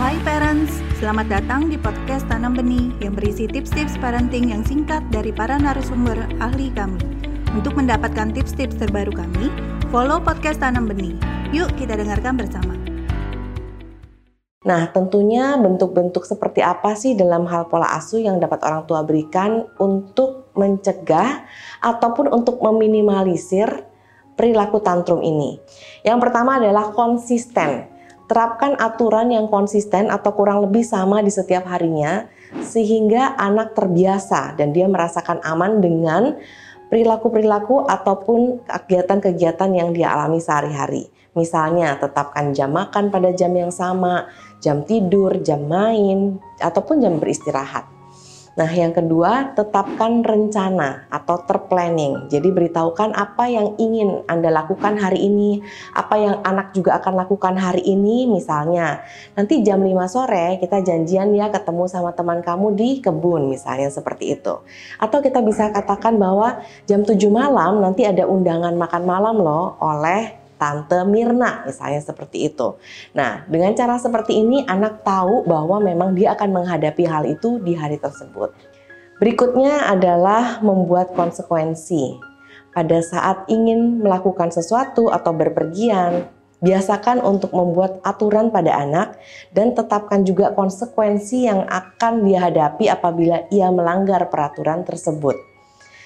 Hai parents, selamat datang di podcast Tanam Benih yang berisi tips-tips parenting yang singkat dari para narasumber ahli kami. Untuk mendapatkan tips-tips terbaru kami, follow podcast Tanam Benih. Yuk kita dengarkan bersama. Nah, tentunya bentuk-bentuk seperti apa sih dalam hal pola asuh yang dapat orang tua berikan untuk mencegah ataupun untuk meminimalisir perilaku tantrum ini? Yang pertama adalah konsisten terapkan aturan yang konsisten atau kurang lebih sama di setiap harinya sehingga anak terbiasa dan dia merasakan aman dengan perilaku-perilaku ataupun kegiatan-kegiatan yang dia alami sehari-hari. Misalnya, tetapkan jam makan pada jam yang sama, jam tidur, jam main, ataupun jam beristirahat. Nah, yang kedua, tetapkan rencana atau terplanning. Jadi beritahukan apa yang ingin Anda lakukan hari ini, apa yang anak juga akan lakukan hari ini. Misalnya, nanti jam 5 sore kita janjian ya ketemu sama teman kamu di kebun, misalnya seperti itu. Atau kita bisa katakan bahwa jam 7 malam nanti ada undangan makan malam loh oleh Tante Mirna, misalnya seperti itu. Nah, dengan cara seperti ini, anak tahu bahwa memang dia akan menghadapi hal itu di hari tersebut. Berikutnya adalah membuat konsekuensi. Pada saat ingin melakukan sesuatu atau berpergian, biasakan untuk membuat aturan pada anak dan tetapkan juga konsekuensi yang akan dihadapi apabila ia melanggar peraturan tersebut.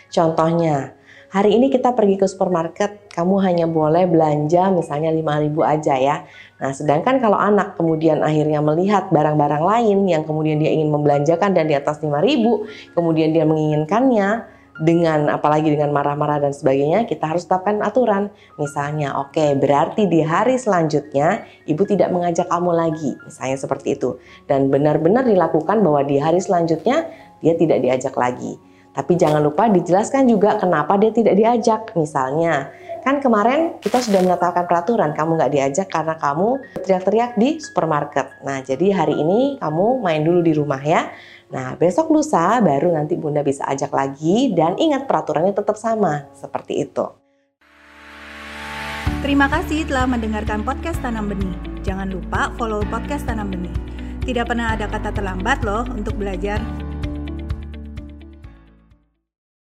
Contohnya, hari ini kita pergi ke supermarket, kamu hanya boleh belanja misalnya 5000 aja ya. Nah, sedangkan kalau anak kemudian akhirnya melihat barang-barang lain yang kemudian dia ingin membelanjakan dan di atas 5000, kemudian dia menginginkannya dengan apalagi dengan marah-marah dan sebagainya, kita harus tetapkan aturan. Misalnya, oke, okay, berarti di hari selanjutnya ibu tidak mengajak kamu lagi, misalnya seperti itu. Dan benar-benar dilakukan bahwa di hari selanjutnya dia tidak diajak lagi. Tapi jangan lupa dijelaskan juga kenapa dia tidak diajak. Misalnya, kan kemarin kita sudah menetapkan peraturan kamu nggak diajak karena kamu teriak-teriak di supermarket. Nah, jadi hari ini kamu main dulu di rumah ya. Nah, besok lusa baru nanti Bunda bisa ajak lagi dan ingat peraturannya tetap sama, seperti itu. Terima kasih telah mendengarkan podcast Tanam Benih. Jangan lupa follow podcast Tanam Benih. Tidak pernah ada kata terlambat loh untuk belajar.